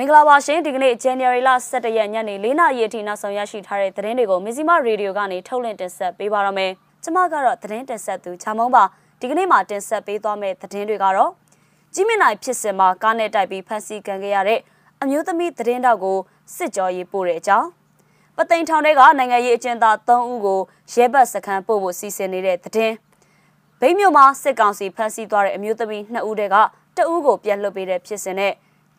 မင်္ဂလာပါရှင်ဒီကနေ့ January လ17ရက်ညနေ4နာရီအထိနောက်ဆုံးရရှိထားတဲ့သတင်းတွေကိုမဇီမရေဒီယိုကနေထုတ်လွှင့်တင်ဆက်ပေးပါရမယ်။ကျွန်မကတော့သတင်းတင်ဆက်သူချာမုံပါဒီကနေ့မှာတင်ဆက်ပေးသွားမယ့်သတင်းတွေကတော့ကြီးမြင့်နိုင်ဖြစ်စဉ်မှာကားနဲ့တိုက်ပြီးဖမ်းဆီးခံခဲ့ရတဲ့အမျိုးသမီးသတင်းတောက်ကိုစစ်ကြောရေးပို့တဲ့အကြောင်းပသိမ်ထောင်ထဲကနိုင်ငံရေးအကျဉ်းသား3ဦးကိုရဲဘတ်စခန်းပို့ဖို့စီစဉ်နေတဲ့သတင်းဗိမ်းမြို့မှာစစ်ကောင်စီဖမ်းဆီးသွားတဲ့အမျိုးသမီး2ဦးတည်းကတဦးကိုပြန်လွှတ်ပေးတဲ့ဖြစ်စဉ်နဲ့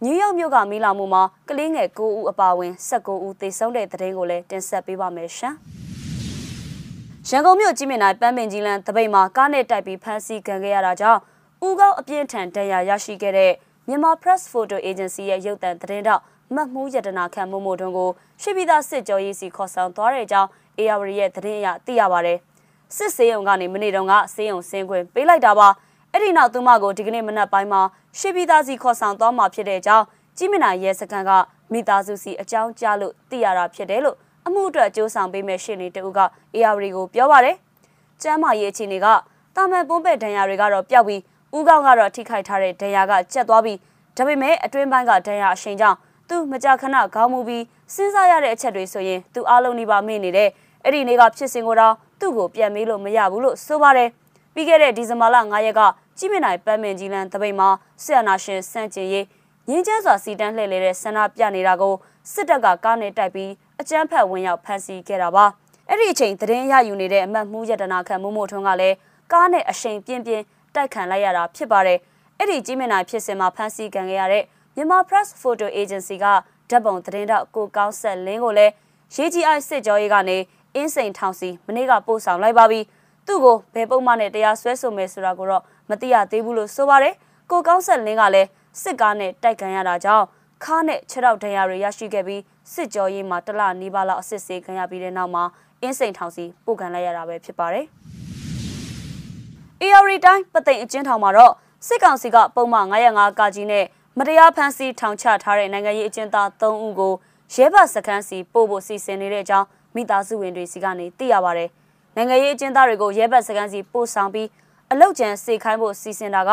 နယူးယောက်မြို့ကမီးလောင်မှုမှာကလေးငယ်9ဦးအပါအဝင်19ဦးသေဆုံးတဲ့တဲ့တင်ကိုလည်းတင်ဆက်ပေးပါမယ်ရှင်။ရန်ကုန်မြို့ကြီးမြင့်နိုင်ပန်းပင်ကြီးလန်းတပိတ်မှာကားနဲ့တိုက်ပြီးဖမ်းဆီးခံခဲ့ရတာကြောင့်ဦးကောက်အပြင်းထန်တရားရရှိခဲ့တဲ့မြန်မာ Press Photo Agency ရဲ့ရုပ်သံသတင်းတော့မတ်မှုရတနာခံမှုမို့တွင်ကိုရှိပြီးသားစစ်ကြောရေးစီခေါ်ဆောင်သွားတဲ့အကြောင်း AR ရဲ့သတင်းအရသိရပါဗျ။စစ်စေးုံကနေမနေ့တုန်းကစေးုံဆင်းခွင့်ပေးလိုက်တာပါ။ အဲ့ဒီနောက်သူမကိုဒီကနေ့မနက်ပိုင်းမှာရှေ့ပြည်သားစီခေါ်ဆောင်သွားမှာဖြစ်တဲ့အကြောင်းကြီးမနာရဲစခန်းကမိသားစုစီအကြောင်းကြားလို့သိရတာဖြစ်တယ်လို့အမှုအတွက်ကြိုးဆောင်ပေးမဲ့ရှင်းနေတူက AR ကိုပြောပါတယ်။ကျမ်းမာရေးအခြေအနေကတာမန်ပုံးပဲ့ဒဏ်ရာတွေကတော့ပျောက်ပြီးဦးကောင်းကတော့ထိခိုက်ထားတဲ့ဒဏ်ရာကကျက်သွားပြီးဒါပေမဲ့အတွင်းပိုင်းကဒဏ်ရာအရှိန်ကြောင့်သူမကြခဏခေါင်းမူပြီးစဉ်းစားရတဲ့အချက်တွေဆိုရင်သူအားလုံးနေပါမေ့နေတဲ့အဲ့ဒီနေ့ကဖြစ်စဉ်ကိုတော့သူ့ကိုပြန်မေးလို့မရဘူးလို့ဆိုပါတယ်ပြီးခဲ့တဲ့ဒီဇင်ဘာလ9ရက်က ကြီးမြင့်နိုင်ပန်းမင်ကြီးလန်တပိတ်မှာဆီယနာရှင်စန့်ကျင်ရေးငင်းကျန်းစွာစီတန်းလှည့်လေတဲ့ဆန္ဒပြနေတာကိုစစ်တပ်ကကားနဲ့တိုက်ပြီးအကြမ်းဖက်ဝင်ရောက်ဖမ်းဆီးခဲ့တာပါအဲ့ဒီအချိန်သတင်းရယူနေတဲ့အမတ်မှုရတနာခံမှုမို့ထွန်းကလည်းကားနဲ့အရှိန်ပြင်းပြင်းတိုက်ခံလိုက်ရတာဖြစ်ပါတယ်အဲ့ဒီကြီးမြင့်နိုင်ဖြစ်စဉ်မှာဖမ်းဆီးခံခဲ့ရတဲ့မြန်မာ Press Photo Agency ကဓာတ်ပုံသတင်းတော့ကိုကောင်းဆက်လင်းကိုလည်းရေးကြီးအိုက်စစ်ကြောရေးကနေအင်းစိန်ထောင်စီမနေ့ကပို့ဆောင်လိုက်ပါပြီသူ့ကိုဘယ်ပုံမှန်နဲ့တရားစွဲဆိုမယ်ဆိုတာကိုတော့ မသိရသေးဘူးလို့ဆိုပါတယ်ကိုကောင်းဆက်လင်းကလည်းစစ်ကားနဲ့တိုက်ခံရတာကြောင့်ခါနဲ့ခြေထောက်ဒဏ်ရာတွေရရှိခဲ့ပြီးစစ်ကြောရေးမှာတလနီးပါးလောက်အစစ်ဆေးခံရပြီးတဲ့နောက်မှာအင်းစိန်ထောင်စီပို့ခံလိုက်ရတာပဲဖြစ်ပါတယ်။ AR တိုင်းပသိမ်အကျဉ်းထောင်မှာတော့စစ်ကောင်စီကပုံမှန်905ကကြီးနဲ့မတရားဖမ်းဆီးထောင်ချထားတဲ့နိုင်ငံရေးအကျဉ်းသား3ဦးကိုရဲဘတ်စခန်းစီပို့ဖို့စီစဉ်နေတဲ့အကြောင်းမိသားစုဝင်တွေစီကနေသိရပါဗျ။နိုင်ငံရေးအကျဉ်းသားတွေကိုရဲဘတ်စခန်းစီပို့ဆောင်ပြီး အလောက်ကျန်စေခိုင်းဖို့စီစဉ်တာက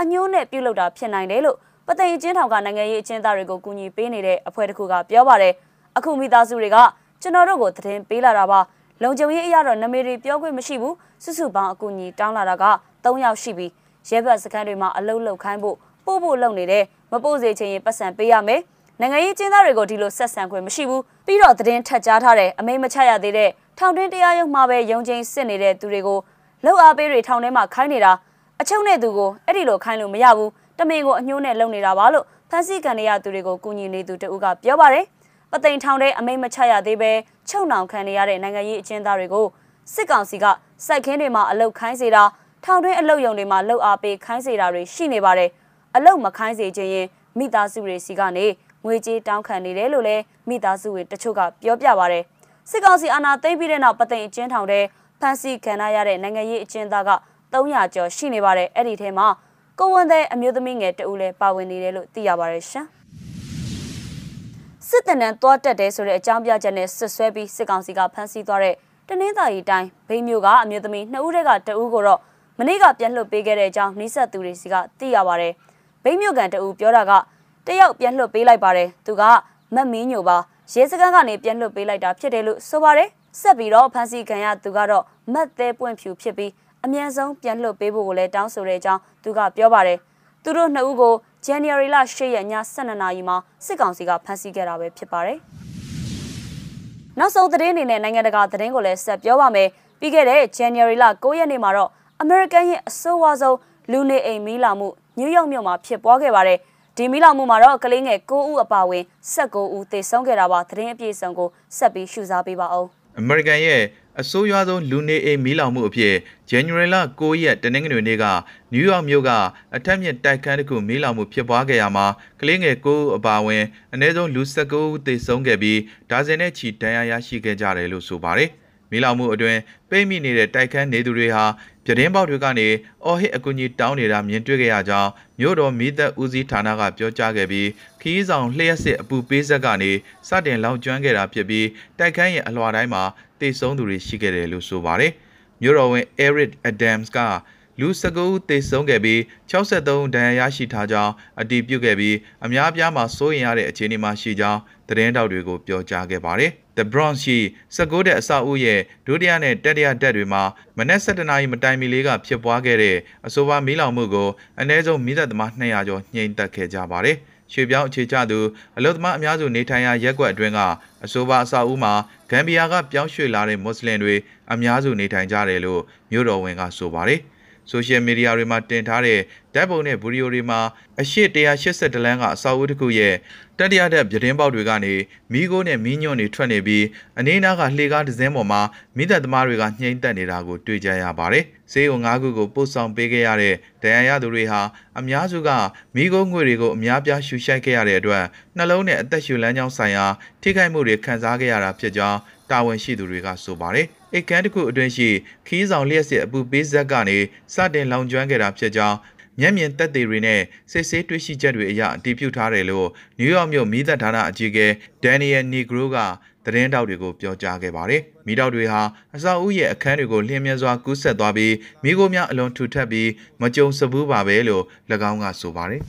အညိုးနဲ့ပြုတ်လောက်တာဖြစ်နိုင်တယ်လို့ပသိမ်အချင်းထောင်ကနိုင်ငံရေးအချင်းသားတွေကိုကူညီပေးနေတဲ့အဖွဲ့တစ်ခုကပြောပါတယ်အခုမိသားစုတွေကကျွန်တော်တို့ကိုသတင်းပေးလာတာပါလုံခြုံရေးအရာတော့နမေတွေပြောခွင့်မရှိဘူးစုစုပေါင်းအကူအညီတောင်းလာတာက3ယောက်ရှိပြီးရဲဘက်စခန်းတွေမှာအလုတ်လောက်ခိုင်းဖို့ပို့ဖို့လုပ်နေတယ်မပို့စေချင်ရင်ပတ်စံပေးရမယ်နိုင်ငံရေးကျင်းသားတွေကိုဒီလိုဆက်ဆံခွင့်မရှိဘူးပြီးတော့သတင်းထက်ကြားထားတယ်အမိမချရသေးတဲ့ထောင်တွင်းတရားရုံးမှာပဲယုံကျင်းစစ်နေတဲ့သူတွေကို လှုပ်အားပေးတွေထောင်ထဲမှာခိုင်းနေတာအချုံနဲ့သူကိုအဲ့ဒီလိုခိုင်းလို့မရဘူးတမင်ကိုအညှိုးနဲ့လုပ်နေတာပါလို့ဖန်စီကန်ရသူတွေကိုကူညီနေသူတဦးကပြောပါတယ်ပသိမ်ထောင်တဲ့အမိမချရသေးပဲချုပ်နှောင်ခံနေရတဲ့နိုင်ငံရေးအကျဉ်းသားတွေကိုစစ်ကောင်စီကစိုက်ခင်းတွေမှာအလုတ်ခိုင်းစေတာထောင်တွင်းအလုတ်ယုံတွေမှာလှုပ်အားပေးခိုင်းစေတာတွေရှိနေပါတယ်အလုတ်မခိုင်းစေခြင်းရင်မိသားစုတွေစီကနေငွေကြေးတောင်းခံနေတယ်လို့လည်းမိသားစုတွေတချို့ကပြောပြပါတယ်စစ်ကောင်စီအာဏာသိမ်းပြီးတဲ့နောက်ပသိမ်အကျဉ်းထောင်တဲ့ ဖမ်းဆီးခံရတဲ့နိုင်ငံရေးအကျဉ်းသားက300ကျော်ရှိနေပါတယ်အဲ့ဒီထဲမှာကိုဝန်တဲ့အမျိုးသမီးငယ်တဦးလည်းပါဝင်နေတယ်လို့သိရပါတယ်ရှင်စစ်တပ်နဲ့တွားတက်တယ်ဆိုတဲ့အကြောင်းပြချက်နဲ့ဆွဆွဲပြီးစစ်ကောင်စီကဖမ်းဆီးသွားတဲ့တနင်္သာရီတိုင်းဘိန်းမျိုးကအမျိုးသမီးနှစ်ဦးတက်ကတဦးကိုတော့မနေ့ကပြန်လွှတ်ပေးခဲ့တဲ့အကြောင်းနှိဆက်သူတွေစီကသိရပါတယ်ဘိန်းမျိုးကန်တဦးပြောတာကတယောက်ပြန်လွှတ်ပေးလိုက်ပါတယ်သူကမတ်မင်းညိုပါရဲစခန်းကနေပြန်လွှတ်ပေးလိုက်တာဖြစ်တယ်လို့ဆိုပါတယ် ဆက်ပြီးတော့ဖမ်းဆီးခံရသူကတော့မတ်သေးပွင့်ဖြူဖြစ်ပြီးအမြန်ဆုံးပြန်လွှတ်ပေးဖို့ကိုလည်းတောင်းဆိုတဲ့အကြောင်းသူကပြောပါတယ်။သူတို့နှစ်ဦးကို January လ10ရက်ည12နာရီမှာစစ်ကောင်စီကဖမ်းဆီးခဲ့တာပဲဖြစ်ပါတယ်။နောက်ဆုံးသတင်းအနေနဲ့နိုင်ငံတကာသတင်းကိုလည်းဆက်ပြောပါမယ်။ပြီးခဲ့တဲ့ January လ9ရက်နေ့မှာတော့ American ရဲ့အဆိုးဝါးဆုံးလူနေအိမ်မီးလောင်မှုနယူးယောက်မြို့မှာဖြစ်ပွားခဲ့ပါတယ်။ဒီမီးလောင်မှုမှာတော့ကလေးငယ်9ဦးအပါအဝင်19ဦးသေဆုံးခဲ့တာပါ။သတင်းအပြည့်အစုံကိုဆက်ပြီးရှုစားပေးပါ အောင်။ American ရဲ့အဆိုးရွားဆုံးလူနေအိမ်မီးလောင်မှုအဖြစ် January လ9ရက်တနင်္ဂနွေနေ့ကနယူးယောက်မြို့ကအထက်မြင့်တိုက်ခန်းတစ်ခုမီးလောင်မှုဖြစ်ပွားခဲ့ရမှာကလေးငယ်9ဦးအပါအဝင်အနည်းဆုံးလူ19ဦးသေဆုံးခဲ့ပြီးဒါဇင်နဲ့ချီဒဏ်ရာရရှိခဲ့ကြတယ်လို့ဆိုပါတယ်။မီးလောင်မှုအတွင်းပိတ်မိနေတဲ့တိုက်ခန်းနေသူတွေဟာ ပြတင်းပေါက်တွေကနေအော်ဟစ်အကူအညီတောင်းနေတာမြင်တွေ့ခဲ့ရကြောင်းမြို့တော်မီးသက်ဦးစီးဌာနကပြောကြားခဲ့ပြီးခီးဆောင်လျှက်စစ်အပူပေးဆက်ကနေစတင်လောင်ကျွမ်းခဲ့တာဖြစ်ပြီးတိုက်ခန်းရဲ့အလွှာတိုင်းမှာတိတ်ဆုံးသူတွေရှိခဲ့တယ်လို့ဆိုပါတယ်။မြို့တော်ဝင် Eric Adams က လူ19ဦးသေဆုံးခဲ့ပြီး63ဒဏ်ရာရရှိထားကြောင်းအတည်ပြုခဲ့ပြီးအများအပြားမှာစိုးရိမ်ရတဲ့အခြေအနေမှာရှိကြောင်းသတင်းတောက်တွေကိုပြောကြားခဲ့ပါတယ်။ The Bronx ရှိ19တဲ့အဆောက်အဦရဲ့ဒုတိယနဲ့တတိယတက်တွေမှာမနက်7:00နာရီမတိုင်မီလေးကဖြစ်ပွားခဲ့တဲ့အဆိုပါမီးလောင်မှုကိုအ ਨੇ ဆုံးမိသက်သမား200ကျော်ညှိနှိုက်ခဲ့ကြပါတယ်။ရွှေပြောင်းအခြေချသူအလုသမားအများစုနေထိုင်ရာရက်ကွက်အတွင်းကအဆိုပါအဆောက်အဦမှာဂမ်ဘီယာကပြောင်းရွှေ့လာတဲ့မွတ်စလင်တွေအများစုနေထိုင်ကြတယ်လို့မြို့တော်ဝန်ကဆိုပါတယ်။ ဆိုရှယ်မီဒီယာတွေမှာတင်ထားတဲ့ဓာတ်ပုံနဲ့ဗီဒီယိုတွေမှာအရှိ180လမ်းကအဆောက်အဦတစ်ခုရဲ့တတိယတက်ပြတင်းပေါက်တွေကနေမီးခိုးနဲ့မီးညွန့်တွေထွက်နေပြီးအနီးနားကလှေကားတစ်စင်းပေါ်မှာမိသက်သမားတွေကညှိမ့်တက်နေတာကိုတွေ့ကြရပါတယ်။ဈေးုံ၅ခုကိုပို့ဆောင်ပေးခဲ့ရတဲ့ဒဏ်ရာရသူတွေဟာအများစုကမီးခိုးငွေတွေကိုအများပြားရှူရှိုက်ခဲ့ရတဲ့အတွက်နှလုံးနဲ့အသက်ရှူလမ်းကြောင်းဆိုင်ရာထိခိုက်မှုတွေခံစားခဲ့ရတာဖြစ်ကြောင်းတာဝန်ရှိသူတွေကဆိုပါတယ်။အိတ်ကန်းတစ်ခုအတွင်းရှိခီးဆောင်လျှက်စစ်အပူပေးဇက်ကနေစတင်လောင်ကျွမ်းခဲ့တာဖြစ်ကြောင်း မျက်မြင်သက်သေတွေနဲ့စစ်ဆေးတွေ့ရှိချက်တွေအရအတည်ပြုထားတယ်လို့နယူးယောက်မြို့မိသက်ဌာနအကြီးအကဲဒန်နီယယ်နီဂရိုကသတင်းတောက်တွေကိုပြောကြားခဲ့ပါတယ်။မိတောက်တွေဟာအဆောက်အဦရဲ့အခန်းတွေကိုလျှင်မြန်စွာကူးဆက်သွားပြီးမိခိုးများအလွန်ထူထပ်ပြီးမကြုံစဘူးပါပဲလို့၎င်းကဆိုပါတယ်။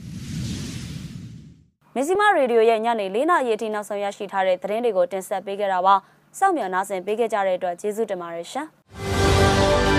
မဇ္ဈိမရေဒီယိုရဲ့ညနေ၄နာရီအထိနောက်ဆုံးရရှိထားတဲ့သတင်းတွေကိုတင်ဆက်ပေးခဲ့တာပါ။စောင့်မျှော်နားဆင်ပေးခဲ့ကြတဲ့အတွက်ကျေးဇူးတင်ပါတယ်ရှင်။